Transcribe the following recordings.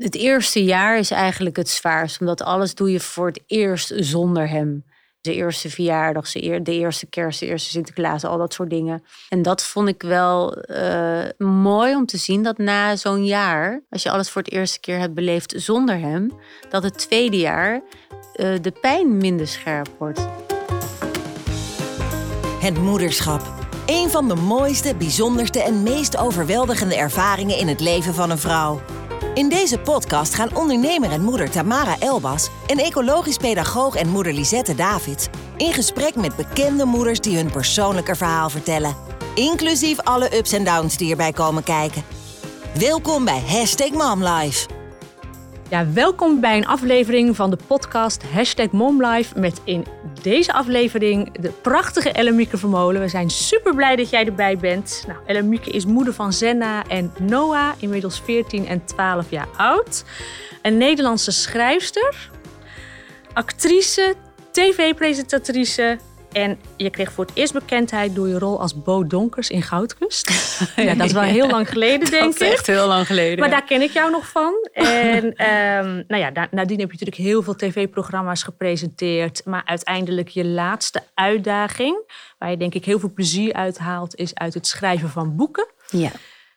Het eerste jaar is eigenlijk het zwaarst, omdat alles doe je voor het eerst zonder hem. De eerste verjaardag, de eerste kerst, de eerste Sinterklaas, al dat soort dingen. En dat vond ik wel uh, mooi om te zien dat na zo'n jaar, als je alles voor het eerste keer hebt beleefd zonder hem, dat het tweede jaar uh, de pijn minder scherp wordt. Het moederschap. Een van de mooiste, bijzonderste en meest overweldigende ervaringen in het leven van een vrouw. In deze podcast gaan ondernemer en moeder Tamara Elbas en ecologisch pedagoog en moeder Lisette Davids in gesprek met bekende moeders die hun persoonlijke verhaal vertellen. Inclusief alle ups en downs die erbij komen kijken. Welkom bij Hashtag MomLife. Ja, welkom bij een aflevering van de podcast Hashtag MomLife met in deze aflevering de prachtige Ellemieke Vermolen. We zijn super blij dat jij erbij bent. Nou, Ellemieke is moeder van Zenna en Noah, inmiddels 14 en 12 jaar oud. Een Nederlandse schrijfster, actrice, tv-presentatrice en je kreeg voor het eerst bekendheid door je rol als Bo Donkers in Goudkust. ja, dat is wel heel lang geleden, denk ik. Dat is echt heel lang geleden. Maar daar ken ik jou nog van. En um, nou ja, nadien heb je natuurlijk heel veel tv-programma's gepresenteerd. Maar uiteindelijk je laatste uitdaging, waar je denk ik heel veel plezier uit haalt, is uit het schrijven van boeken. Ja.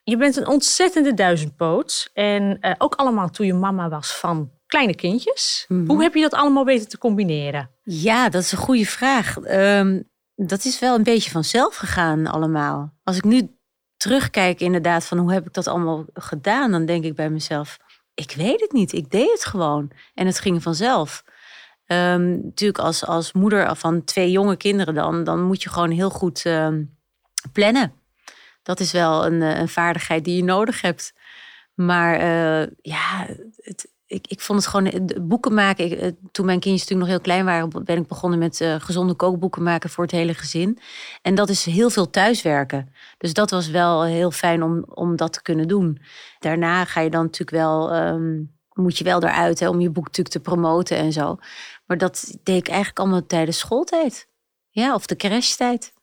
Je bent een ontzettende duizendpoot. En uh, ook allemaal toen je mama was van kleine kindjes. Mhm. Hoe heb je dat allemaal weten te combineren? Ja, dat is een goede vraag. Ehm, dat is wel een beetje vanzelf gegaan allemaal. Als ik nu terugkijk inderdaad van hoe heb ik dat allemaal gedaan, dan denk ik bij mezelf, ik weet het niet. Ik deed het gewoon. En het ging vanzelf. Ehm, natuurlijk als, als moeder van twee jonge kinderen dan, dan moet je gewoon heel goed ehm, plannen. Dat is wel een, een, vaardigheid die je nodig hebt. Maar uh, ja, het, ik, ik vond het gewoon boeken maken. Eh, toen mijn kindjes natuurlijk nog heel klein waren, ben ik begonnen met uh, gezonde kookboeken maken voor het hele gezin. En dat is heel veel thuiswerken. Dus dat was wel heel fijn om, om dat te kunnen doen. Daarna ga je dan natuurlijk wel, um, moet je wel eruit hè, om je boek natuurlijk te promoten en zo. Maar dat deed ik eigenlijk allemaal tijdens schooltijd. Ja, of de crashtijd.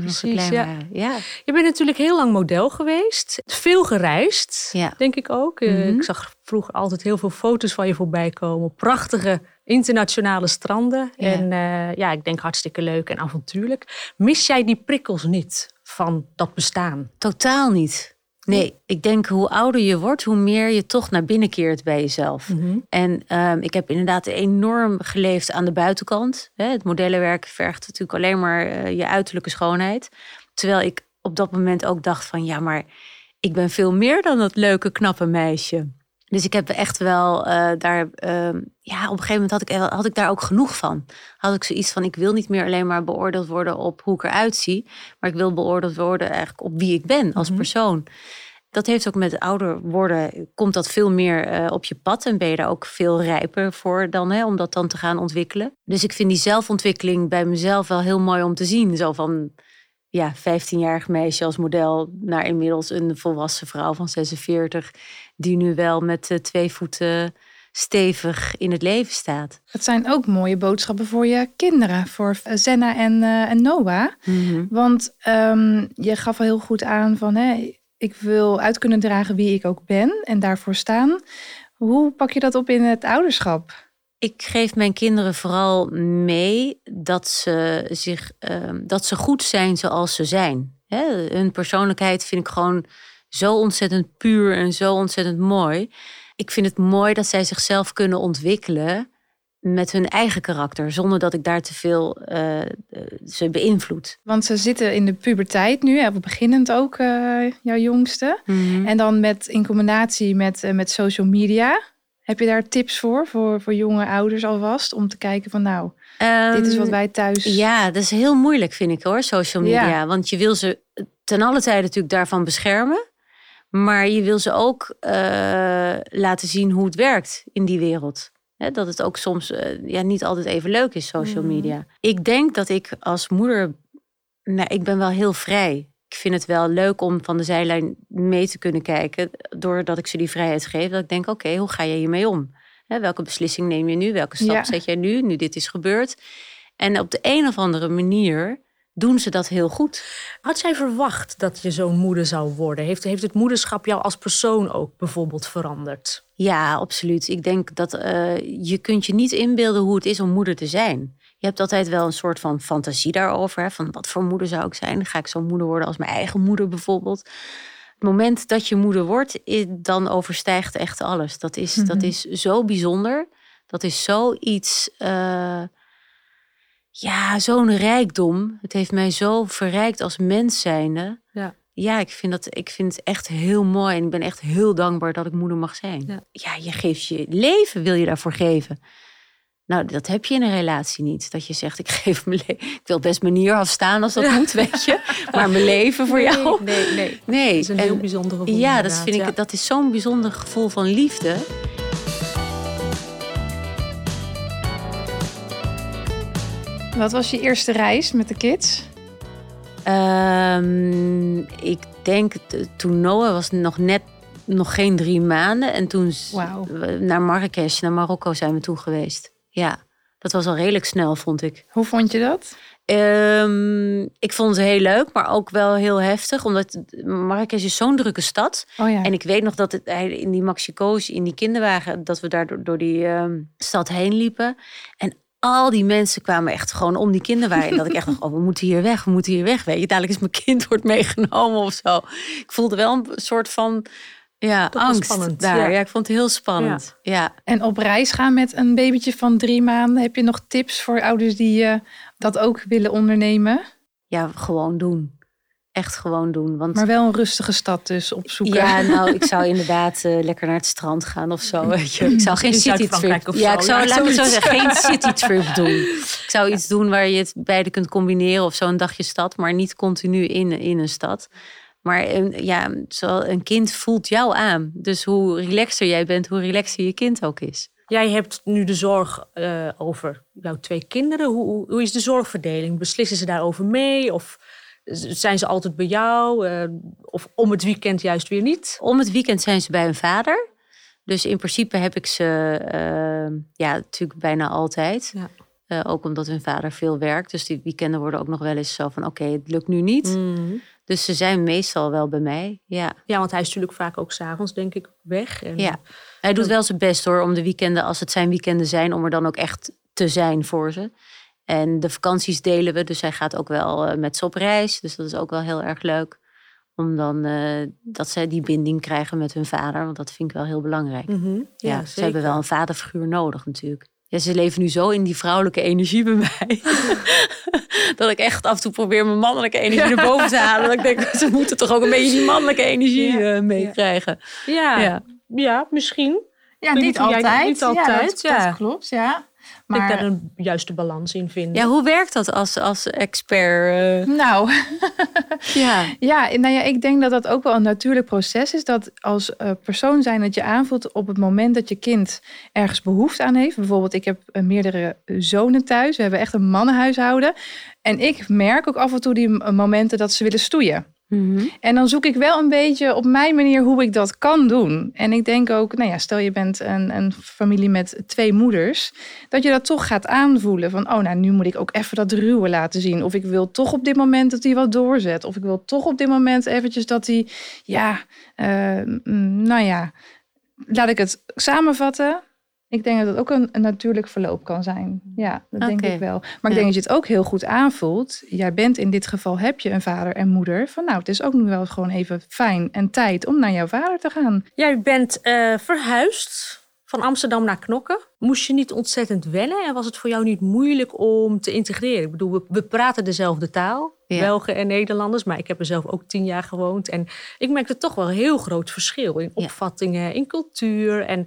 Precies, ja. ja. Je bent natuurlijk heel lang model geweest. Veel gereisd, ja. denk ik ook. Mm -hmm. Ik zag vroeger altijd heel veel foto's van je voorbij komen. Prachtige internationale stranden. Ja. En uh, ja, ik denk hartstikke leuk en avontuurlijk. Mis jij die prikkels niet van dat bestaan? Totaal niet. Nee, ik denk hoe ouder je wordt, hoe meer je toch naar binnen keert bij jezelf. Mm -hmm. En um, ik heb inderdaad enorm geleefd aan de buitenkant. Het modellenwerk vergt natuurlijk alleen maar uh, je uiterlijke schoonheid. Terwijl ik op dat moment ook dacht van ja, maar ik ben veel meer dan dat leuke, knappe meisje. Dus ik heb echt wel uh, daar, uh, ja, op een gegeven moment had ik, had ik daar ook genoeg van. Had ik zoiets van, ik wil niet meer alleen maar beoordeeld worden op hoe ik eruit zie. Maar ik wil beoordeeld worden eigenlijk op wie ik ben als Mhm. persoon. Dat heeft ook met ouder worden, komt dat veel meer uh, op je pad. En ben je daar ook veel rijper voor dan, hè, om dat dan te gaan ontwikkelen. Dus ik vind die zelfontwikkeling bij mezelf wel heel mooi om te zien. Zo van, ja, 15-jarig meisje als model naar inmiddels een volwassen vrouw van 46 die nu wel met twee voeten stevig in het leven staat. Het zijn ook mooie boodschappen voor je kinderen, voor Zenna en, uh, en Noah. Mm -hmm. Want um, je gaf al heel goed aan van ik wil uit kunnen dragen wie ik ook ben en daarvoor staan. Hoe pak je dat op in het ouderschap? Ik geef mijn kinderen vooral mee dat ze, zich, uh, dat ze goed zijn zoals ze zijn. Hè? Hun persoonlijkheid vind ik gewoon zo ontzettend puur en zo ontzettend mooi. Ik vind het mooi dat zij zichzelf kunnen ontwikkelen met hun eigen karakter, zonder dat ik daar te veel uh, ze beïnvloed. Want ze zitten in de puberteit nu, hè, beginnend ook uh, jouw jongste. Mm -hmm. En dan met, in combinatie met, uh, met social media. Heb je daar tips voor, voor, voor jonge ouders alvast? Om te kijken van nou, um, dit is wat wij thuis... Ja, dat is heel moeilijk vind ik hoor, social media. Ja. Want je wil ze ten alle tijde natuurlijk daarvan beschermen. Maar je wil ze ook uh, laten zien hoe het werkt in die wereld. He, dat het ook soms uh, ja, niet altijd even leuk is, social Mhm. media. Mm. Ik denk dat ik als moeder... Nou, ik ben wel heel vrij. Ik vind het wel leuk om van de zijlijn mee te kunnen kijken. Doordat ik ze die vrijheid geef. Dat ik denk, oké, okay, hoe ga je hiermee om? He, welke beslissing neem je nu? Welke stap Ja. zet jij nu, nu dit is gebeurd? En op de een of andere manier doen ze dat heel goed. Had jij verwacht dat je zo'n moeder zou worden? Heeft, heeft het moederschap jou als persoon ook bijvoorbeeld veranderd? Ja, absoluut. Ik denk dat uh, je kunt je niet inbeelden hoe het is om moeder te zijn. Je hebt altijd wel een soort van fantasie daarover. Hè? Van wat voor moeder zou ik zijn? Ga ik zo'n moeder worden als mijn eigen moeder bijvoorbeeld? Het moment dat je moeder wordt, dan overstijgt echt alles. Dat is, dat is zo bijzonder. Dat is zoiets... Uh, ja, zo'n rijkdom. Het heeft mij zo verrijkt als mens zijnde. Ja. Ja, ik vind, dat, ik vind het echt heel mooi. En ik ben echt heel dankbaar dat ik moeder mag zijn. Ja, ja je geeft je leven, wil je daarvoor geven. Nou, dat heb je in een relatie niet. Dat je zegt, ik geef mijn leven. Ik wil best manier afstaan als dat moet, weet je. Maar mijn leven voor jou. Nee, nee. nee. Dat is een heel bijzonder gevoel. Ja, dat, vind ik, dat is zo'n bijzonder gevoel van liefde. Wat was je eerste reis met de kids? Um, ik denk, toen Noah was nog net nog geen drie maanden. En toen wow. naar Marrakesh, naar Marokko zijn we toe geweest. Ja, dat was al redelijk snel, vond ik. Hoe vond je dat? Um, ik vond het heel leuk, maar ook wel heel heftig. Omdat Marrakesh is zo'n drukke stad. Oh ja. En ik weet nog dat het, in die Maxico's, in die kinderwagen... dat we daar door, door die um, stad heen liepen. En al die mensen kwamen echt gewoon om die kinderwagen. dat ik echt dacht, oh, we moeten hier weg, we moeten hier weg. Weet je, dadelijk is mijn kind wordt meegenomen of zo. Ik voelde wel een soort van ja, angst spannend, daar. Ja. ik vond het heel spannend. Ja. En op reis gaan met een babytje van drie maanden. Heb je nog tips voor ouders die uh, dat ook willen ondernemen? Ja, gewoon doen echt gewoon doen. Want, maar wel een rustige stad dus opzoeken. Ja, nou, ik zou inderdaad uh, lekker naar het strand gaan of zo. Weet je. Ik zou geen citytrip... Ja, ik zou, ja, laat ik zo zeggen, geen citytrip doen. Ik zou iets doen waar je het beide kunt combineren of zo een dagje stad, maar niet continu in, in een stad. Maar een, ja, zo een kind voelt jou aan. Dus hoe relaxer jij bent, hoe relaxer je kind ook is. Jij hebt nu de zorg uh, over jouw twee kinderen. Hoe, hoe, hoe, is de zorgverdeling? Beslissen ze daarover mee? Of zijn ze altijd bij jou? Uh, of om het weekend juist weer niet? Om het weekend zijn ze bij hun vader. Dus in principe heb ik ze uh, ja, natuurlijk bijna altijd. Ja. Uh, ook omdat hun vader veel werkt. Dus die weekenden worden ook nog wel eens zo van... oké, okay, het lukt nu niet. Mm. Dus ze zijn meestal wel bij mij, ja. Ja, want hij is natuurlijk vaak ook s'avonds, denk ik, weg. En... Ja, hij doet wel zijn best hoor, om de weekenden, als het zijn weekenden zijn... om er dan ook echt te zijn voor ze. En de vakanties delen we, dus hij gaat ook wel uh, met ze op reis. Dus dat is ook wel heel erg leuk. Om dan uh, dat zij die binding krijgen met hun vader. Want dat vind ik wel heel belangrijk. Mm -hmm. ja, ja ze hebben wel een vaderfiguur nodig natuurlijk. Ja, ze leven nu zo in die vrouwelijke energie bij mij. dat ik echt af en toe probeer mijn mannelijke energie naar boven te halen. Dat ik denk, ze moeten toch ook een beetje die mannelijke energie ja. uh, meekrijgen. Ja. Ja. ja, misschien. Ja, niet altijd. niet altijd. Ja, dat, dat klopt, ja. Maar... Ik daar een juiste balans in vinden. Ja, hoe werkt dat als, als expert? Uh... Nou, ja. ja, nou ja, ik denk dat dat ook wel een natuurlijk proces is. Dat als uh, persoon zijn dat je aanvoelt op het moment dat je kind ergens behoefte aan heeft. Bijvoorbeeld, ik heb uh, meerdere zonen thuis. We hebben echt een mannenhuishouden. En ik merk ook af en toe die momenten dat ze willen stoeien. Mhm. En dan zoek ik wel een beetje op mijn manier hoe ik dat kan doen. En ik denk ook, nou ja, stel je bent een, een familie met twee moeders, dat je dat toch gaat aanvoelen van, oh nou, nu moet ik ook even dat ruwe laten zien. Of ik wil toch op dit moment dat hij wat doorzet. Of ik wil toch op dit moment eventjes dat hij, ja, uh, nou ja, laat ik het samenvatten. Ik denk dat het ook een, een natuurlijk verloop kan zijn. Ja, dat denk ik wel. Maar ik denk dat je het ook heel goed aanvoelt. Jij bent in dit geval, heb je een vader en moeder. Van nou, het is ook nu wel gewoon even fijn en tijd om naar jouw vader te gaan. Jij bent uh, verhuisd van Amsterdam naar Knokken. Moest je niet ontzettend wennen en was het voor jou niet moeilijk om te integreren? Ik bedoel, we, we praten dezelfde taal, ja. Belgen en Nederlanders, maar ik heb er zelf ook tien jaar gewoond. En ik merkte toch wel een heel groot verschil in opvattingen, in cultuur en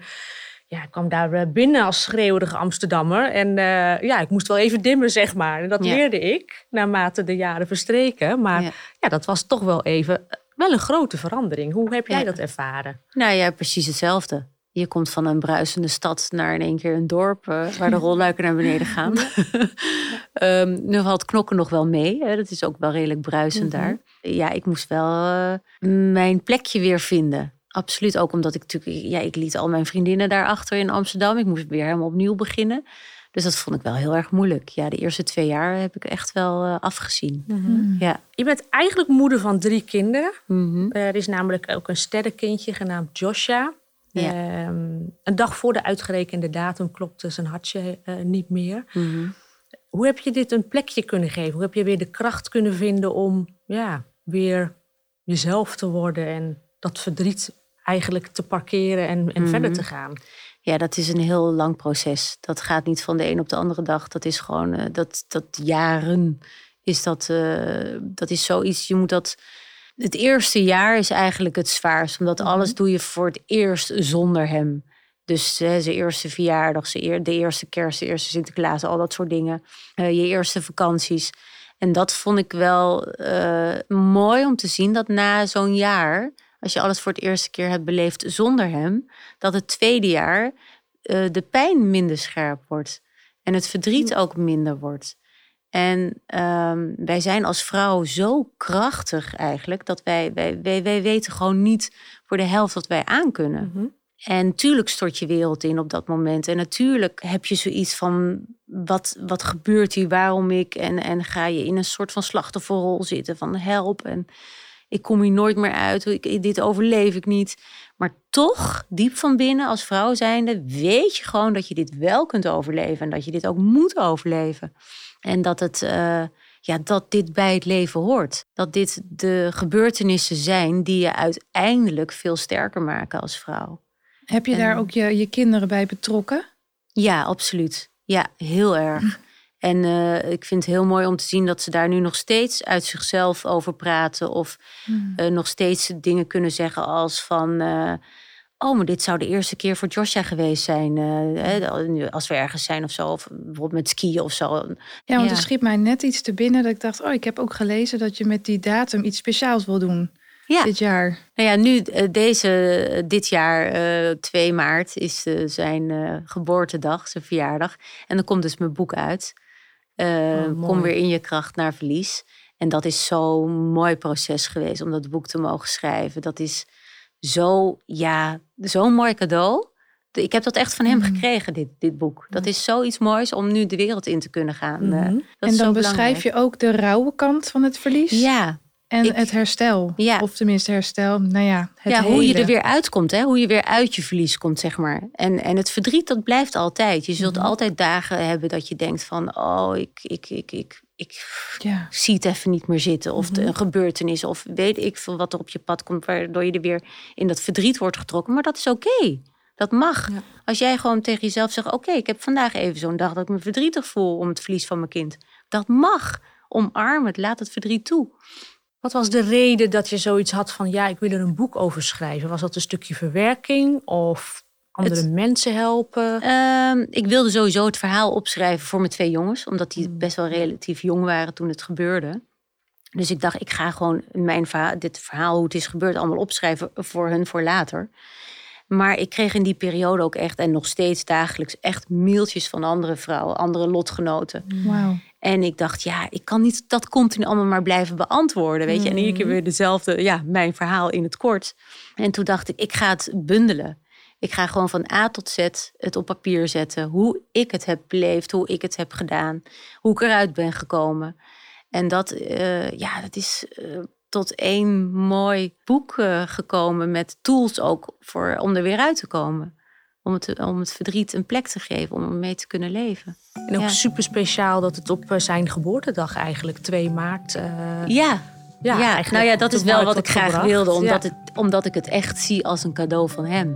ja, ik kwam daar eh, binnen als schreeuwige Amsterdammer. En uh, ja, ik moest wel even dimmen, zeg maar. En dat leerde ik naarmate de jaren verstreken. Maar ja. dat was toch wel even eh, wel een grote verandering. Hoe heb jij dat ervaren? Nou ja, precies hetzelfde. Je komt van een bruisende stad naar in één keer een dorp waar de rolluiken naar beneden gaan. um, nu valt knokken nog wel mee. Hè. Dat is ook wel redelijk bruisend mhm. daar. Ja, ik moest wel mijn plekje weer vinden. Absoluut, ook omdat ik natuurlijk, ja, ik liet al mijn vriendinnen daarachter in Amsterdam. Ik moest weer helemaal opnieuw beginnen. Dus dat vond ik wel heel erg moeilijk. Ja, de eerste twee jaar heb ik echt wel uh, afgezien. Mhm. ja. Je bent eigenlijk moeder van drie kinderen. Mhm. Er is namelijk ook een sterrenkindje genaamd Joshua. Ja. Ehm, een dag voor de uitgerekende datum klopte zijn hartje uh, niet meer. Mhm. Hoe heb je dit een plekje kunnen geven? Hoe heb je weer de kracht kunnen vinden om ja, weer jezelf te worden en dat verdriet eigenlijk te parkeren en, en verder te gaan? Ja, dat is een heel lang proces. Dat gaat niet van de een op de andere dag. Dat is gewoon, uh, dat, dat jaren is dat, uh, dat is zoiets. Je moet dat. Het eerste jaar is eigenlijk het zwaarst, omdat mhm. alles doe je voor het eerst zonder hem. Dus uh, zijn eerste verjaardag, zijn de eerste kerst, de eerste Sinterklaas, al dat soort dingen. je eerste vakanties. En dat vond ik wel mooi om te zien dat na zo'n jaar als je alles voor het eerste keer hebt beleefd zonder hem, dat het tweede jaar uh, de pijn minder scherp wordt en het verdriet ook minder wordt. En um, wij zijn als vrouw zo krachtig eigenlijk dat wij, wij, wij, wij weten gewoon niet voor de helft wat wij aankunnen. Mm En natuurlijk stort je wereld in op dat moment. En natuurlijk heb je zoiets van: wat, wat gebeurt hier, waarom ik? En, en ga je in een soort van slachtofferrol zitten van help. En ik kom hier nooit meer uit, ik, dit overleef ik niet. Maar toch, diep van binnen als vrouw zijnde, weet je gewoon dat je dit wel kunt overleven en dat je dit ook moet overleven. En dat, het, uh, ja, dat dit bij het leven hoort. Dat dit de gebeurtenissen zijn die je uiteindelijk veel sterker maken als vrouw. Heb je daar ook je, je kinderen bij betrokken? Ja, absoluut. Ja, heel erg. En uh, ik vind het heel mooi om te zien dat ze daar nu nog steeds uit zichzelf over praten. Of mm. uh, nog steeds dingen kunnen zeggen als van... Uh, oh, maar dit zou de eerste keer voor Joshua geweest zijn. Hè, als we ergens zijn of zo. Of bijvoorbeeld met skiën of zo. Ja, want er schiet mij net iets te binnen dat ik dacht... oh, ik heb ook gelezen dat je met die datum iets speciaals wil doen. Ja. Dit jaar. Nou ja, nu deze, dit jaar, uh, 2 maart, is zijn geboortedag, zijn verjaardag. En dan komt dus mijn boek uit. Uh, kom weer in je kracht naar verlies. En dat is zo'n mooi proces geweest om dat boek te mogen schrijven. Dat is zo, ja, zo'n mooi cadeau. Ik heb dat echt van hem mm. gekregen, dit, dit boek. Dat is zoiets moois om nu de wereld in te kunnen gaan. Mm en dan beschrijf je ook de rauwe kant van het verlies? Ja, en het herstel. Ja. Of tenminste herstel. Nou ja, het ja hoe je er weer uitkomt. Hè? Hoe je weer uit je verlies komt, zeg maar. En, en het verdriet, dat blijft altijd. Je zult mhm. altijd dagen hebben dat je denkt van... oh, ik, ik, ik, ik, ik ja. zie het even niet meer zitten. Of mm een gebeurtenis. Of weet ik veel wat er op je pad komt... waardoor je er weer in dat verdriet wordt getrokken. Maar dat is oké. Dat mag. Als jij gewoon tegen jezelf zegt... oké, ik heb vandaag even zo'n dag dat ik me verdrietig voel... om het verlies van mijn kind. Dat mag. Omarm het. Laat het verdriet toe. Wat was de reden dat je zoiets had van ja, ik wil er een boek over schrijven? Was dat een stukje verwerking of andere mensen helpen? Uh, ik wilde sowieso het verhaal opschrijven voor mijn twee jongens, omdat die hmm. best wel relatief jong waren toen het gebeurde. Dus ik dacht, ik ga gewoon mijn verhaal, dit verhaal, hoe het is gebeurd, allemaal opschrijven voor hun voor later. Maar ik kreeg in die periode ook echt, en nog steeds dagelijks, echt mailtjes van andere vrouwen, andere lotgenoten. Wow. En ik dacht, ja, ik kan niet dat continu allemaal maar blijven beantwoorden. Weet je, en iedere keer mm. weer dezelfde, ja, mijn verhaal in het kort. En toen dacht ik, ik ga het bundelen. Ik ga gewoon van A tot Z het op papier zetten. Hoe ik het heb beleefd, hoe ik het heb gedaan, hoe ik eruit ben gekomen. En dat, uh, ja, dat is uh, tot één mooi boek uh, gekomen met tools ook voor, om er weer uit te komen om het, om het verdriet een plek te geven, om ermee te kunnen leven. En ook super speciaal dat het op eh, zijn geboortedag eigenlijk, 2 maart. Uh, ja. Ja, ja. nou ja, dat is wel wat ik graag wilde, omdat, het, omdat ik het echt zie als een cadeau van hem.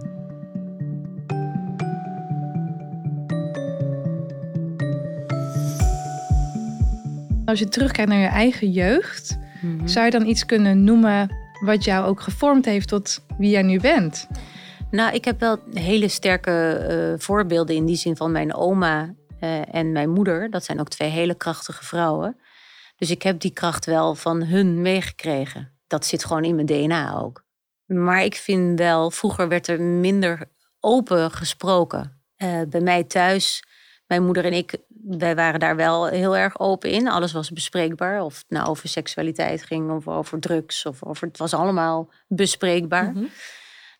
Als je terugkijkt naar je eigen jeugd, mhm. zou je dan iets kunnen noemen wat jou ook gevormd heeft tot wie jij nu bent? Nou, ik heb wel hele sterke uh, voorbeelden in die zin van mijn oma uh, en mijn moeder. Dat zijn ook twee hele krachtige vrouwen. Dus ik heb die kracht wel van hun meegekregen. Dat zit gewoon in mijn DNA ook. Maar ik vind wel, vroeger werd er minder open gesproken. Uh, bij mij thuis, mijn moeder en ik, wij waren daar wel heel erg open in. Alles was bespreekbaar. Of het nou over seksualiteit ging, of over drugs, of over, het was allemaal bespreekbaar. Mm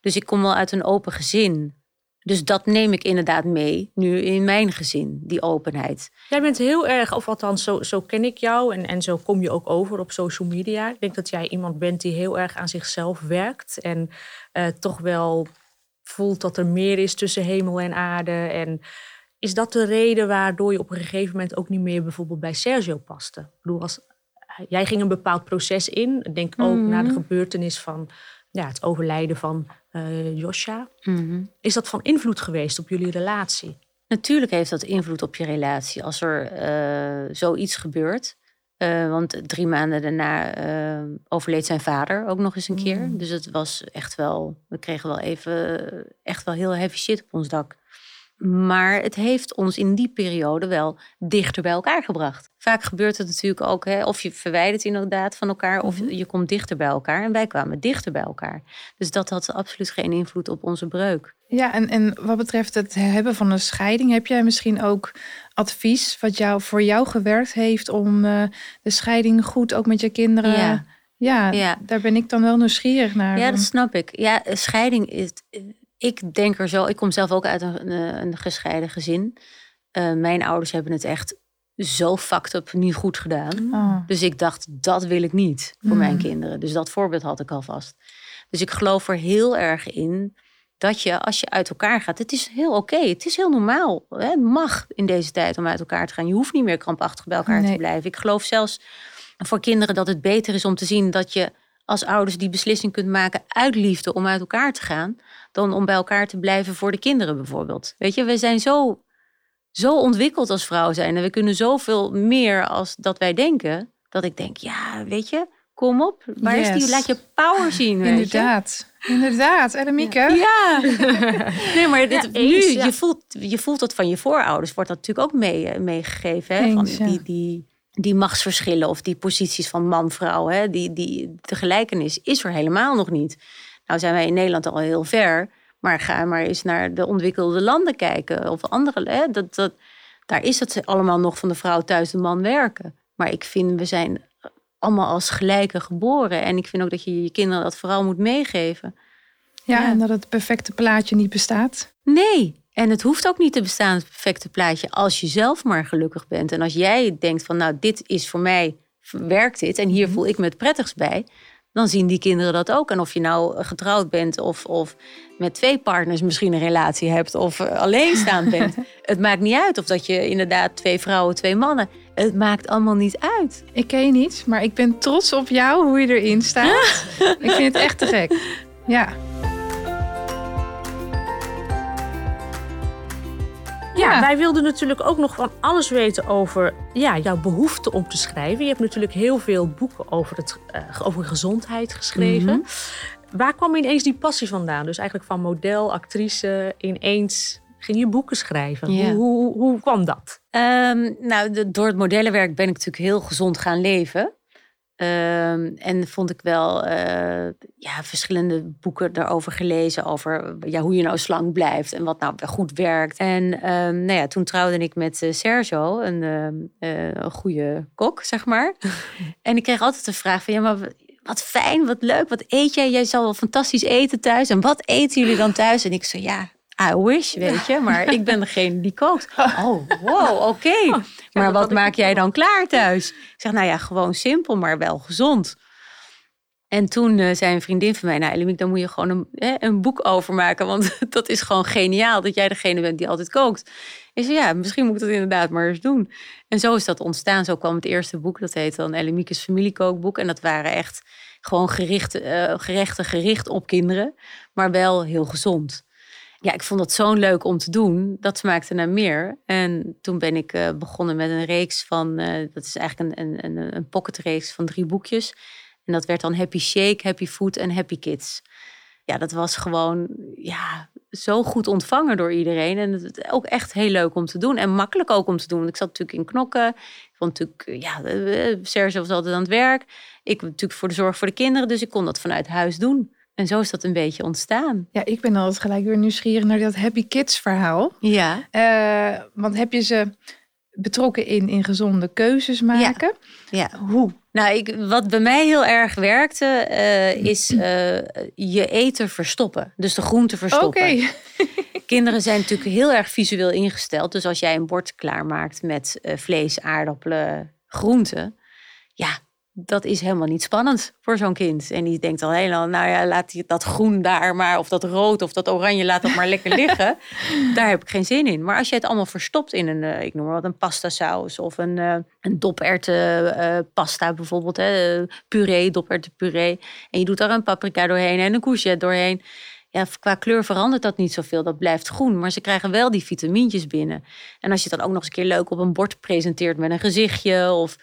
dus ik kom wel uit een open gezin. Dus dat neem ik inderdaad mee nu in mijn gezin, die openheid. Jij bent heel erg, of althans zo, zo ken ik jou en, en zo kom je ook over op social media. Ik denk dat jij iemand bent die heel erg aan zichzelf werkt en uh, toch wel voelt dat er meer is tussen hemel en aarde. En is dat de reden waardoor je op een gegeven moment ook niet meer bijvoorbeeld bij Sergio paste? Ik bedoel, als, jij ging een bepaald proces in, denk ook mm na de gebeurtenis van ja, het overlijden van uh, Josja. Mhm. Is dat van invloed geweest op jullie relatie? Natuurlijk heeft dat invloed op je relatie als er uh, zoiets gebeurt. Uh, want drie maanden daarna overleed zijn vader ook nog eens een keer. Mhm. Dus het was echt wel, we kregen wel even echt wel heel heavy shit op ons dak. Maar het heeft ons in die periode wel dichter bij elkaar gebracht. Vaak gebeurt het natuurlijk ook, hè, of je verwijdert inderdaad van elkaar, of mhm. je komt dichter bij elkaar. En wij kwamen dichter bij elkaar. Dus dat had absoluut geen invloed op onze breuk. Ja, en, en wat betreft het hebben van een scheiding, heb jij misschien ook advies wat jou, voor jou gewerkt heeft om uh, de scheiding goed ook met je kinderen. Ja. Ja, ja, daar ben ik dan wel nieuwsgierig naar. Ja, dat snap ik. Ja, scheiding is ik denk er zo, ik kom zelf ook uit een, een gescheiden gezin. Uh, mijn ouders hebben het echt zo fucked up niet goed gedaan. Oh. Dus ik dacht, dat wil ik niet voor mijn mm. kinderen. Dus dat voorbeeld had ik alvast. Dus ik geloof er heel erg in dat je, als je uit elkaar gaat, het is heel oké. Het is heel normaal. Het mag in deze tijd om uit elkaar te gaan. Je hoeft niet meer krampachtig bij elkaar te blijven. Ik geloof zelfs voor kinderen dat het beter is om te zien dat je als ouders die beslissing kunt maken uit liefde om uit elkaar te gaan, dan om bij elkaar te blijven voor de kinderen bijvoorbeeld. Weet je, we zijn zo, zo ontwikkeld als vrouw zijn en we kunnen zoveel meer als dat wij denken, dat ik denk, ja, weet je, kom op, waar is die, laat je power zien. Weet Inderdaad. Je? Inderdaad, Annemieke. Ja. nee, maar dit, nu, je, voelt, je voelt dat van je voorouders, wordt dat natuurlijk ook mee, meegegeven. Hè? van die, die, die machtsverschillen of die posities van man-vrouw, die, die, de gelijkenis is er helemaal nog niet. Nou zijn wij in Nederland al heel ver, maar ga maar eens naar de ontwikkelde landen kijken of andere. Hè, dat, dat, daar is het allemaal nog van de vrouw thuis de man werken. Maar ik vind, we zijn allemaal als gelijke geboren. En ik vind ook dat je je kinderen dat vooral moet meegeven. Ja, ja, en dat het perfecte plaatje niet bestaat. Nee, en het hoeft ook niet te bestaan, het perfecte plaatje, als je zelf maar gelukkig bent. En als jij denkt van, nou, dit is voor mij, werkt dit en hier mhm. voel ik me het prettigst bij, dan zien die kinderen dat ook. En of je nou getrouwd bent of, of met twee partners misschien een relatie hebt of alleenstaand bent. het maakt niet uit of dat je inderdaad twee vrouwen, twee mannen. Het maakt allemaal niet uit. Ik ken je niet, maar ik ben trots op jou, hoe je erin staat. ik vind het echt te gek. Ja. Ja, wij wilden natuurlijk ook nog van alles weten over ja, jouw behoefte om te schrijven. Je hebt natuurlijk heel veel boeken over, het, uh, over gezondheid geschreven. Mhm. Waar kwam ineens die passie vandaan? Dus eigenlijk van model, actrice, ineens ging je boeken schrijven. Hoe, hoe, hoe, kwam dat? Um, nou, door het modellenwerk ben ik natuurlijk heel gezond gaan leven. Ehm, en vond ik wel uh, ja, verschillende boeken daarover gelezen. Over ja, hoe je nou slank blijft en wat nou goed werkt. En um, nou ja, toen trouwde ik met uh, Sergio, een, uh, een goede kok, zeg maar. en ik kreeg altijd de vraag van ja, maar wat fijn, wat leuk, wat eet jij? Jij zal wel fantastisch eten thuis. En wat eten jullie dan thuis? En ik zei ja, I wish, weet je. Maar ik ben degene die kookt. Oh, wow, oké. Oh, maar wat maak jij dan klaar thuis? Ik zeg, nou ja, gewoon simpel, maar wel gezond. En toen uh, zei een vriendin van mij, nou Elimik, dan moet je gewoon een, hè, een boek over maken. Want dat is gewoon geniaal dat jij degene bent die altijd kookt. Ik zei, ja, misschien moet ik dat inderdaad maar eens doen. En zo is dat ontstaan. Zo kwam het eerste boek. Dat heet dan Elimike's familiekookboek. En dat waren echt gewoon gericht, uh, gerechten gericht op kinderen. Maar wel heel gezond ja, ik vond dat zo'n leuk om te doen. Dat smaakte naar meer. En toen ben ik uh, begonnen met een reeks van, uh, dat is eigenlijk een, een, een pocketreeks van drie boekjes. En dat werd dan Happy Shake, Happy Food en Happy Kids. Ja, dat was gewoon ja, zo goed ontvangen door iedereen. En het ook echt heel leuk om te doen. En makkelijk ook om te doen. Want ik zat natuurlijk in knokken. Ik vond natuurlijk, ja, Serge was altijd aan het werk. Ik natuurlijk voor de zorg voor de kinderen. Dus ik kon dat vanuit huis doen. En zo is dat een beetje ontstaan. Ja, ik ben altijd gelijk weer nieuwsgierig naar dat Happy Kids verhaal. Ja. Uh, want heb je ze betrokken in, in gezonde keuzes maken? Ja. Hoe? Nou, ik, wat bij mij heel erg werkte, uh, is uh, je eten verstoppen. Dus de groente verstoppen. Oké. kinderen zijn natuurlijk heel erg visueel ingesteld. Dus als jij een bord klaarmaakt met vlees, aardappelen, groenten. Ja, dat is helemaal niet spannend voor zo'n kind. En die denkt al helemaal, nou ja, laat die, dat groen daar maar, of dat rood of dat oranje, laat dat maar lekker liggen. Daar heb ik geen zin in. Maar als je het allemaal verstopt in een, ik noem maar wat, een pasta saus of een, een doperwten pasta bijvoorbeeld, hè, puree, doperwtenpuree. En je doet daar een paprika doorheen en een courgette doorheen ja, qua kleur verandert dat niet zoveel. Dat blijft groen. Maar ze krijgen wel die vitamintjes binnen. En als je het dan ook nog eens een keer leuk op een bord presenteert met een gezichtje. Of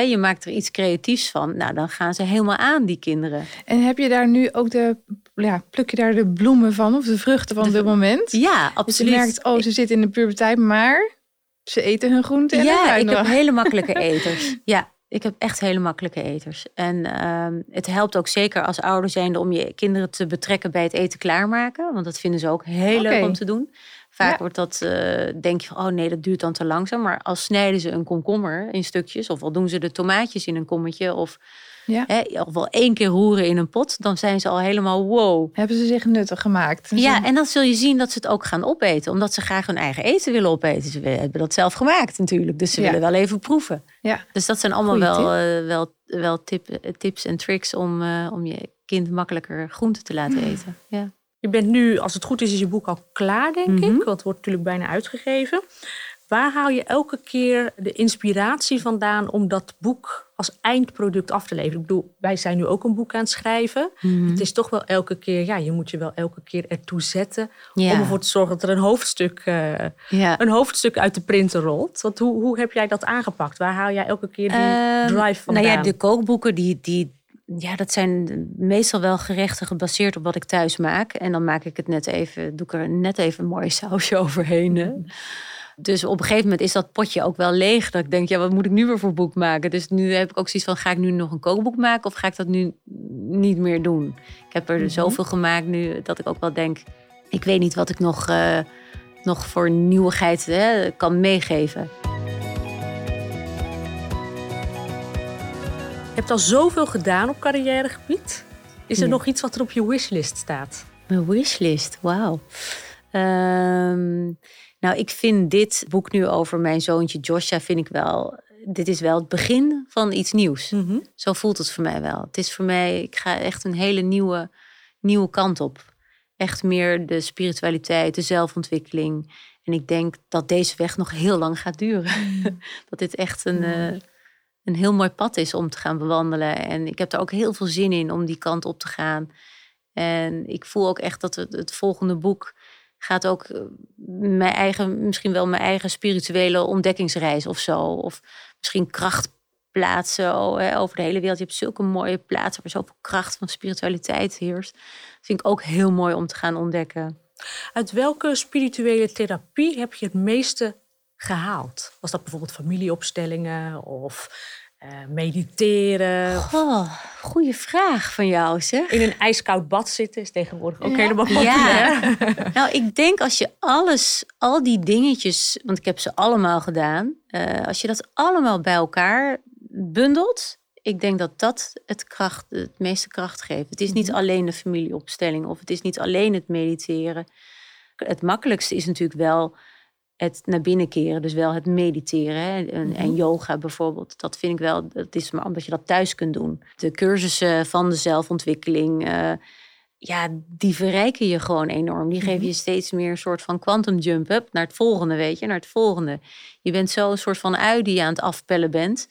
je maakt er iets creatiefs van. Nou, dan gaan ze helemaal aan, die kinderen. En heb je daar nu ook de. Ja, pluk je daar de bloemen van of de vruchten van op dit moment? Ja, absoluut. Dus je merkt, oh, ze zitten in de puberteit, maar ze eten hun groenten. Ja, ik heb hele makkelijke eters. Ja, ik heb echt hele makkelijke eters. En ehm, het helpt ook zeker als ouder zijnde om je kinderen te betrekken bij het eten klaarmaken. Want dat vinden ze ook heel leuk om te doen. Vaak wordt dat, uh, denk je van, oh nee, dat duurt dan te langzaam. Maar als snijden ze een komkommer in stukjes, of al doen ze de tomaatjes in een kommetje, of ja. Hè, of wel één keer roeren in een pot, dan zijn ze al helemaal wow. Hebben ze zich nuttig gemaakt. Ja, en dan zul je zien dat ze het ook gaan opeten. Omdat ze graag hun eigen eten willen opeten. Ze hebben dat zelf gemaakt natuurlijk. Dus ze willen wel even proeven. Ja. Dus dat zijn allemaal wel, uh, wel, wel tip, eh, tips en tricks om, uh, om je kind makkelijker groente te laten eten. Ja. Je bent nu, als het goed is, is je boek al klaar, denk ik. Mhm. Want het wordt natuurlijk bijna uitgegeven. Waar haal je elke keer de inspiratie vandaan om dat boek als eindproduct af te leveren? Ik bedoel, wij zijn nu ook een boek aan het schrijven. Mhm. Het is toch wel elke keer, ja, je moet je wel elke keer ertoe zetten om ervoor te zorgen dat er een hoofdstuk, uh, een hoofdstuk uit de printer rolt. Want hoe, hoe heb jij dat aangepakt? Waar haal jij elke keer die uh, drive vandaan? Nou ja, de kookboeken die, die, ja, dat zijn meestal wel gerechten gebaseerd op wat ik thuis maak. En dan maak ik het net even, doe ik er net even een mooi sausje overheen. Dus op een gegeven moment is dat potje ook wel leeg. Dat ik denk, ja, wat moet ik nu weer voor boek maken? Dus nu heb ik ook zoiets van, ga ik nu nog een kookboek maken of ga ik dat nu niet meer doen? Ik heb er mm zoveel gemaakt nu dat ik ook wel denk, ik weet niet wat ik nog, uh, nog voor nieuwigheid hè, kan meegeven. Je hebt al zoveel gedaan op carrièregebied. Is er nog iets wat er op je wishlist staat? Mijn wishlist, wauw. Ehm, nou, ik vind dit boek nu over mijn zoontje Joshua, vind ik wel. Dit is wel het begin van iets nieuws. Mhm. Zo voelt het voor mij wel. Het is voor mij, ik ga echt een hele nieuwe, nieuwe kant op. Echt meer de spiritualiteit, de zelfontwikkeling. En ik denk dat deze weg nog heel lang gaat duren. Mhm. dat dit echt een, uh, een heel mooi pad is om te gaan bewandelen. En ik heb er ook heel veel zin in om die kant op te gaan. En ik voel ook echt dat het, het volgende boek gaat ook eh, mijn eigen, misschien wel mijn eigen spirituele ontdekkingsreis of zo. Of misschien krachtplaatsen over de hele wereld. Je hebt zulke mooie plaatsen waar zoveel kracht van spiritualiteit heerst. Dat vind ik ook heel mooi om te gaan ontdekken. Uit welke spirituele therapie heb je het meeste gehaald? Was dat bijvoorbeeld familieopstellingen of uh, mediteren? Oh, goede vraag van jou zeg. In een ijskoud bad zitten is tegenwoordig ook helemaal populair. Ja. nou, ik denk als je alles, al die dingetjes, want ik heb ze allemaal gedaan. Uh, als je dat allemaal bij elkaar bundelt, ik denk dat dat het, kracht, het meeste kracht geeft. Het is niet mhm. alleen de familieopstelling of het is niet alleen het mediteren. Het makkelijkste is natuurlijk wel het naar binnen keren, dus wel het mediteren hè, en, mhm. yoga bijvoorbeeld. Dat vind ik wel, dat is maar omdat je dat thuis kunt doen. De cursussen van de zelfontwikkeling, uh, ja, die verrijken je gewoon enorm. Die geven mhm. je steeds meer een soort van quantum jump up naar het volgende, weet je, naar het volgende. Je bent zo een soort van ui die je aan het afpellen bent.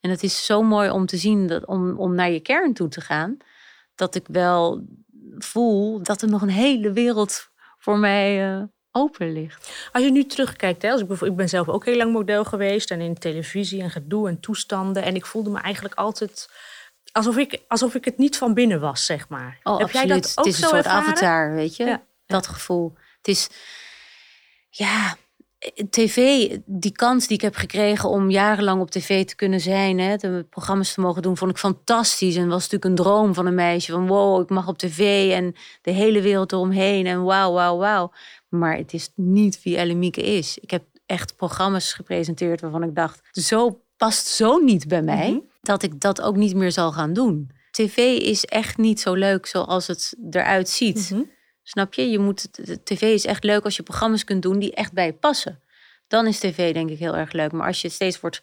En het is zo mooi om te zien, dat, om, om naar je kern toe te gaan, dat ik wel voel dat er nog een hele wereld voor mij uh, open ligt. Als je nu terugkijkt, hè, als ik, ik ben zelf ook heel lang model geweest en in televisie en gedoe en toestanden. En ik voelde me eigenlijk altijd alsof ik, alsof ik het niet van binnen was, zeg maar. Oh, Heb jij dat ook Het is een soort avatar, weet je? Dat gevoel. Het is, ja, tv, die kans die ik heb gekregen om jarenlang op tv te kunnen zijn, hè, de programma's te mogen doen, vond ik fantastisch. En was natuurlijk een droom van een meisje van wow, ik mag op tv en de hele wereld eromheen en wauw, wauw, wauw. Maar het is niet wie Ellemieke is. Ik heb echt programma's gepresenteerd waarvan ik dacht, zo past zo niet bij mij, mhm. dat ik dat ook niet meer zal gaan doen. TV is echt niet zo leuk zoals het eruit ziet. Mhm. Snap je? je moet, tv is echt leuk als je programma's kunt doen die echt bij je passen. Dan is tv denk ik heel erg leuk. Maar als je steeds wordt,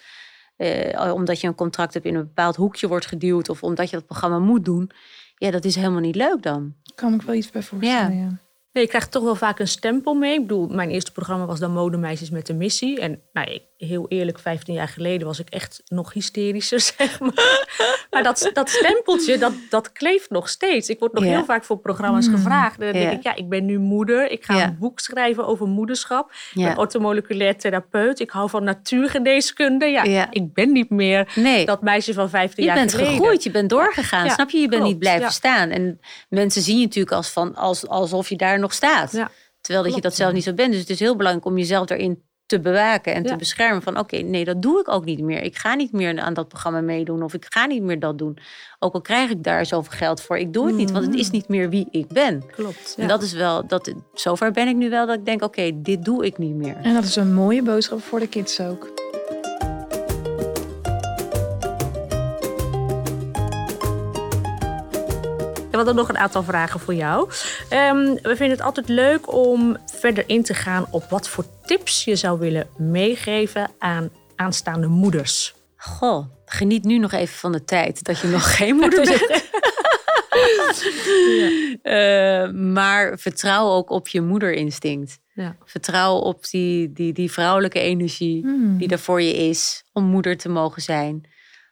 eh, omdat je een contract hebt in een bepaald hoekje wordt geduwd of omdat je dat programma moet doen, ja, dat is helemaal niet leuk dan. Kan ik wel iets bij voorstellen. Ja. Nee, je krijgt toch wel vaak een stempel mee. Ik bedoel, mijn eerste programma was dan Modemeisjes met de Missie. En nou, heel eerlijk, 15 jaar geleden was ik echt nog hysterischer, zeg maar. maar dat, dat stempeltje, dat, dat kleeft nog steeds. Ik word nog heel vaak voor programma's mm. gevraagd. dan denk ik, ja, ik ben nu moeder. Ik ga een boek schrijven over moederschap. Ik ben ortomoleculair therapeut. Ik hou van natuurgeneeskunde. Ja, ik ben niet meer dat meisje van 15 jaar geleden. Je bent gegroeid, je bent doorgegaan. Snap je? Je bent niet blijven staan. En mensen zien je natuurlijk als van, als, alsof je daar nog staat. Terwijl dat je dat zelf niet zo bent. Dus het is heel belangrijk om jezelf erin te bewaken en te beschermen. Van oké, nee, dat doe ik ook niet meer. Ik ga niet meer aan dat programma meedoen of ik ga niet meer dat doen. Ook al krijg ik daar zoveel geld voor. Ik doe het niet, want het is mm. niet meer wie ik ben. Klopt. En dat is wel, dat, zover ben ik nu wel dat ik denk, oké, dit doe ik niet meer. En dat is een mooie boodschap voor de kids ook. We hadden nog een aantal vragen voor jou. Ehm, we vinden het altijd leuk om verder in te gaan op wat voor tips je zou willen meegeven aan aanstaande moeders. Goh, geniet nu nog even van de tijd dat je nog geen moeder bent. ja. uh, maar vertrouw ook op je moederinstinct. Ja. Vertrouw op die, die, die vrouwelijke energie hmm. die er voor je is om moeder te mogen zijn.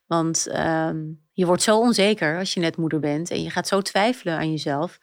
Want ehm, je wordt zo onzeker als je net moeder bent en je gaat zo twijfelen aan jezelf.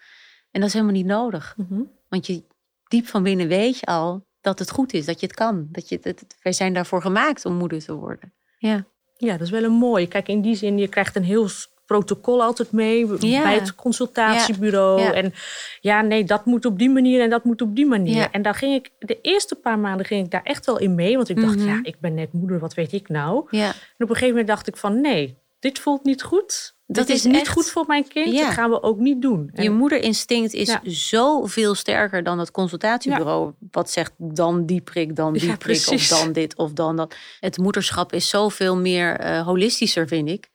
En dat is helemaal niet nodig. Mhm. Want je diep van binnen weet je al dat het goed is, dat je het kan. Dat je het, wij zijn daarvoor gemaakt om moeder te worden. Ja. ja, dat is wel een mooi. Kijk, in die zin, je krijgt een heel protocol altijd mee bij het consultatiebureau. Ja. En ja, nee, dat moet op die manier en dat moet op die manier. En daar ging ik, de eerste paar maanden ging ik daar echt wel in mee. Want ik dacht, mhm. ja, ik ben net moeder, wat weet ik nou? Ja. En op een gegeven moment dacht ik van, nee, dit voelt niet goed. Dat is, niet goed voor mijn kind. Dat gaan we ook niet doen. Je moederinstinct is ja. zoveel sterker dan het consultatiebureau. Wat zegt dan die prik, dan die prik, of dan dit of dan dat. Het moederschap is zoveel meer uh, holistischer, vind ik.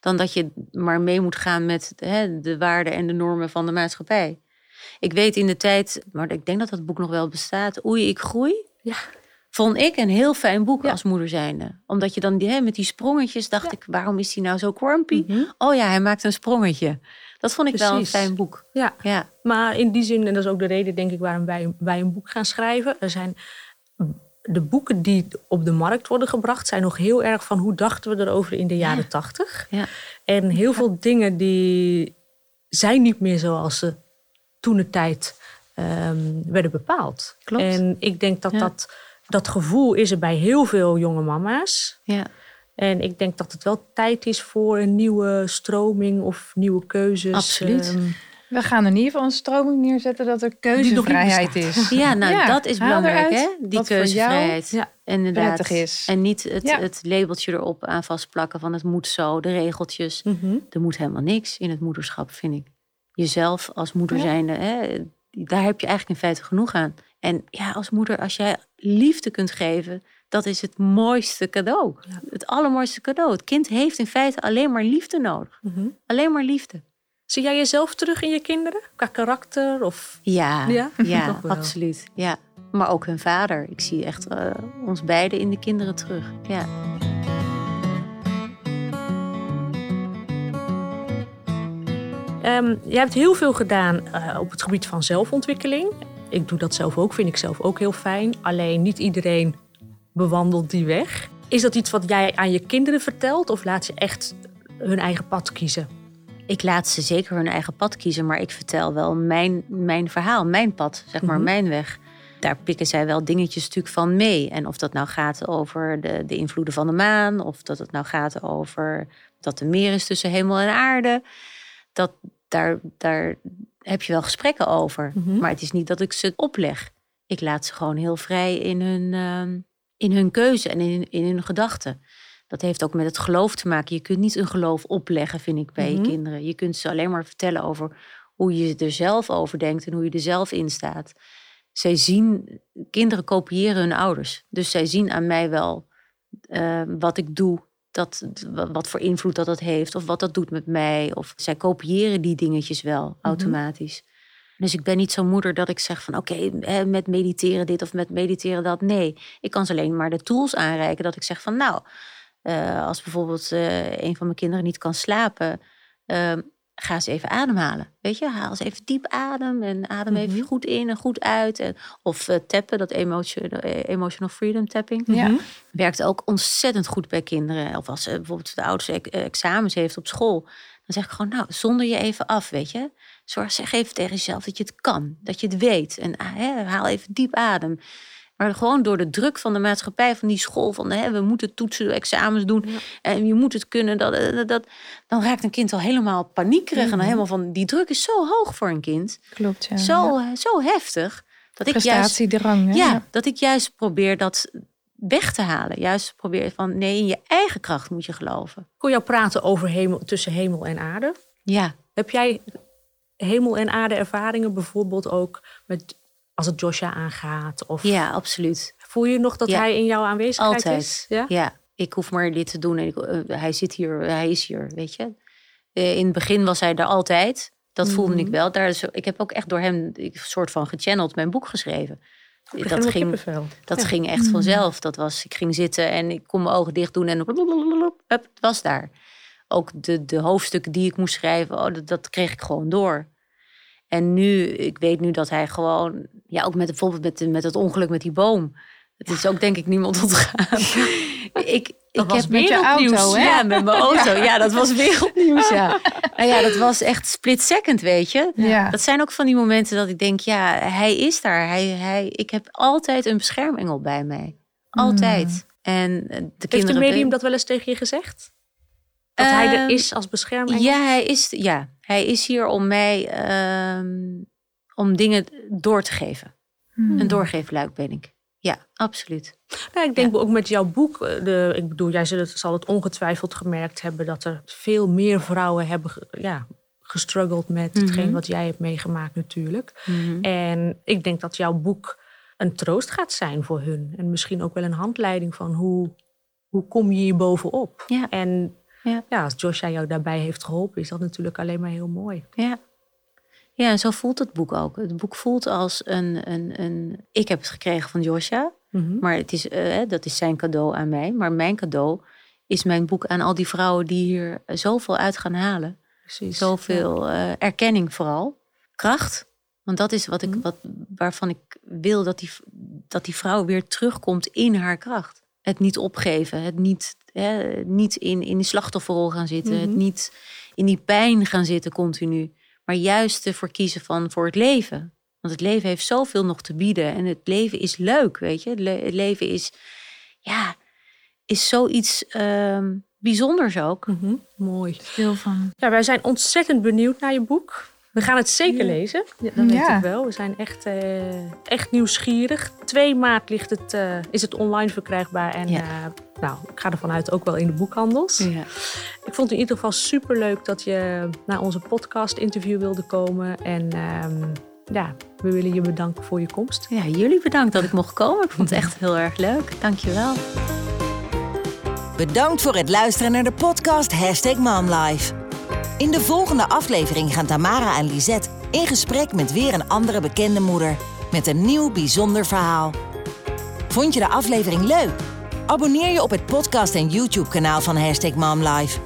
Dan dat je maar mee moet gaan met hè, de waarden en de normen van de maatschappij. Ik weet in de tijd, maar ik denk dat dat boek nog wel bestaat. Oei, ik groei. Ja vond ik een heel fijn boek als moeder zijnde. Omdat je dan die, hè, met die sprongetjes dacht ik, waarom is hij nou zo grumpy? Mhm. Oh ja, hij maakt een sprongetje. Dat vond ik wel een fijn boek. Ja. ja, maar in die zin, en dat is ook de reden denk ik waarom wij, wij een boek gaan schrijven. Er zijn de boeken die op de markt worden gebracht, zijn nog heel erg van hoe dachten we erover in de jaren tachtig. Ja. En heel veel dingen die zijn niet meer zoals ze toen de tijd um, werden bepaald. Klopt. En ik denk dat dat dat gevoel is er bij heel veel jonge mama's. Ja. En ik denk dat het wel tijd is voor een nieuwe stroming of nieuwe keuzes. Absoluut. Ehm, we gaan er in ieder geval een stroming neerzetten dat er keuzevrijheid is. Ja, nou dat is belangrijk hè, die keuzevrijheid. Ja, inderdaad. is. En niet het, het labeltje erop aan vastplakken van het moet zo, de regeltjes. Mm Er moet helemaal niks in het moederschap, vind ik. Jezelf als moeder zijnde, hè, daar heb je eigenlijk in feite genoeg aan. En ja, als moeder, als jij liefde kunt geven, dat is het mooiste cadeau. Het allermooiste cadeau. Het kind heeft in feite alleen maar liefde nodig. Mhm. Alleen maar liefde. Zie jij jezelf terug in je kinderen? Qua karakter? Of... Ja, ja? ja absoluut. Ja. Maar ook hun vader. Ik zie echt uh, ons beiden in de kinderen terug. Ja. Um, je hebt heel veel gedaan uh, op het gebied van zelfontwikkeling. Ik doe dat zelf ook, vind ik zelf ook heel fijn. Alleen niet iedereen bewandelt die weg. Is dat iets wat jij aan je kinderen vertelt of laat je echt hun eigen pad kiezen? Ik laat ze zeker hun eigen pad kiezen, maar ik vertel wel mijn, mijn verhaal, mijn pad, zeg maar, mhm. mijn weg. Daar pikken zij wel dingetjes natuurlijk van mee. En of dat nou gaat over de, de invloeden van de maan, of dat het nou gaat over dat er meer is tussen hemel en aarde. Dat, daar, daar, heb je wel gesprekken over. Mhm. Maar het is niet dat ik ze opleg. Ik laat ze gewoon heel vrij in hun, uh, in hun keuze en in, in hun gedachten. Dat heeft ook met het geloof te maken. Je kunt niet een geloof opleggen, vind ik, bij je mhm. kinderen. Je kunt ze alleen maar vertellen over hoe je er zelf over denkt en hoe je er zelf in staat. Zij zien, kinderen kopiëren hun ouders. Dus zij zien aan mij wel uh, wat ik doe dat, wat voor invloed dat dat heeft of wat dat doet met mij. Of zij kopiëren die dingetjes wel mhm. automatisch. Dus ik ben niet zo'n moeder dat ik zeg van oké, met mediteren dit of met mediteren dat. Nee, ik kan ze alleen maar de tools aanreiken dat ik zeg van nou, uh, als bijvoorbeeld uh, een van mijn kinderen niet kan slapen, uh, ga eens even ademhalen. Weet je, haal eens even diep adem en adem even mhm. goed in en goed uit. En, of uh, tappen, dat emotional, emotional freedom tapping. Ja. Werkt ook ontzettend goed bij kinderen. Of als bijvoorbeeld de oudste examens heeft op school. Dan zeg ik gewoon, nou, zonder je even af, weet je. Zorg, zeg even tegen jezelf dat je het kan, dat je het weet. En ah, haal even diep adem. Maar gewoon door de druk van de maatschappij, van die school, van hè, we moeten toetsen, examens doen en je moet het kunnen. Dat, dat, dat, dan raakt een kind al helemaal paniekerig en mhm. helemaal van die druk is zo hoog voor een kind. Klopt, ja. Zo, zo heftig. Dat ik juist, hè? ja, dat ik juist probeer dat weg te halen. Juist probeer van nee, in je eigen kracht moet je geloven. Kon jou praten over hemel, tussen hemel en aarde? Ja. Heb jij hemel en aarde ervaringen bijvoorbeeld ook met als het Joshua aangaat? Of ja, absoluut. Voel je nog dat hij in jouw aanwezigheid Altijd. is? Ja? ja, ik hoef maar dit te doen en ik, uh, hij zit hier, hij is hier, weet je. Uh, in het begin was hij er altijd. Dat mm voelde ik mhm. wel. Daar is, ik heb ook echt door hem een soort van gechanneld mijn boek geschreven. Dat ging, dat ging echt mhm. vanzelf. Dat was, ik ging zitten en ik kon mijn ogen dicht doen en het was daar. Ook de, de hoofdstukken die ik moest schrijven, oh, dat, dat kreeg ik gewoon door. En nu, ik weet nu dat hij gewoon, ja, ook met bijvoorbeeld met, met het ongeluk met die boom. Het is ook denk ik niemand ontgaan. Ik, ik heb met je auto, hè? Ja, met mijn auto. Ja, dat was wereldnieuws, ja. Nou ja, dat was echt split second, weet je. Ja. Dat zijn ook van die momenten dat ik denk, ja, hij is daar. Hij, hij, ik heb altijd een beschermengel bij mij. Altijd. Mm. En de Heeft kinderen... de medium dat wel eens tegen je gezegd? Dat hij er ehm, is als beschermengel? Ja, hij is, ja, hij is hier om mij ehm, om dingen door te geven. Hmm. Een doorgeefluik ben ik. Ja, absoluut. Nou, ik denk ook met jouw boek, eh, de, ik bedoel, jij zal het ongetwijfeld gemerkt hebben dat er veel meer vrouwen hebben ja, gestruggeld met mhm. hetgeen wat jij hebt meegemaakt natuurlijk. Mhm. En ik denk dat jouw boek een troost gaat zijn voor hun. En misschien ook wel een handleiding van hoe, hoe kom je hier bovenop. Ja. En ja. ja, als Joshua jou daarbij heeft geholpen, is dat natuurlijk alleen maar heel mooi. Ja. Ja, en zo voelt het boek ook. Het boek voelt als een. een, een ik heb het gekregen van Joshua, mhm. maar het is, uh, dat is zijn cadeau aan mij. Maar mijn cadeau is mijn boek aan al die vrouwen die hier zoveel uit gaan halen. Precies. Zoveel uh, erkenning vooral. Kracht. Want dat is wat ik, mhm. wat, waarvan ik wil dat die, dat die vrouw weer terugkomt in haar kracht. Het niet opgeven, het niet Hè, niet in, in die slachtofferrol gaan zitten. Het mhm. niet in die pijn gaan zitten continu. Maar juist ervoor kiezen van voor het leven. Want het leven heeft zoveel nog te bieden. En het leven is leuk, weet je. Het, leven is, ja, is zoiets uh, bijzonders ook. Mhm. Mooi. Veel van. Ja, wij zijn ontzettend benieuwd naar je boek. We gaan het zeker lezen. Ja, dat weet ik wel. We zijn echt, uh, echt nieuwsgierig. 2 maart ligt het, uh, is het online verkrijgbaar. En ja. uh, nou, ik ga ervan uit ook wel in de boekhandels. Ja. Ik vond het in ieder geval super leuk dat je naar onze podcast interview wilde komen. En um, ja, we willen je bedanken voor je komst. Ja, jullie bedankt dat ik mocht komen. Ik vond het echt heel erg leuk. Dankjewel. Bedankt voor het luisteren naar de podcast Hashtag MomLife. In de volgende aflevering gaan Tamara en Lisette in gesprek met weer een andere bekende moeder. Met een nieuw bijzonder verhaal. Vond je de aflevering leuk? Abonneer je op het podcast en YouTube kanaal van Hashtag MomLife.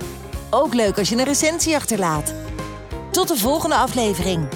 Ook leuk als je een recensie achterlaat. Tot de volgende aflevering.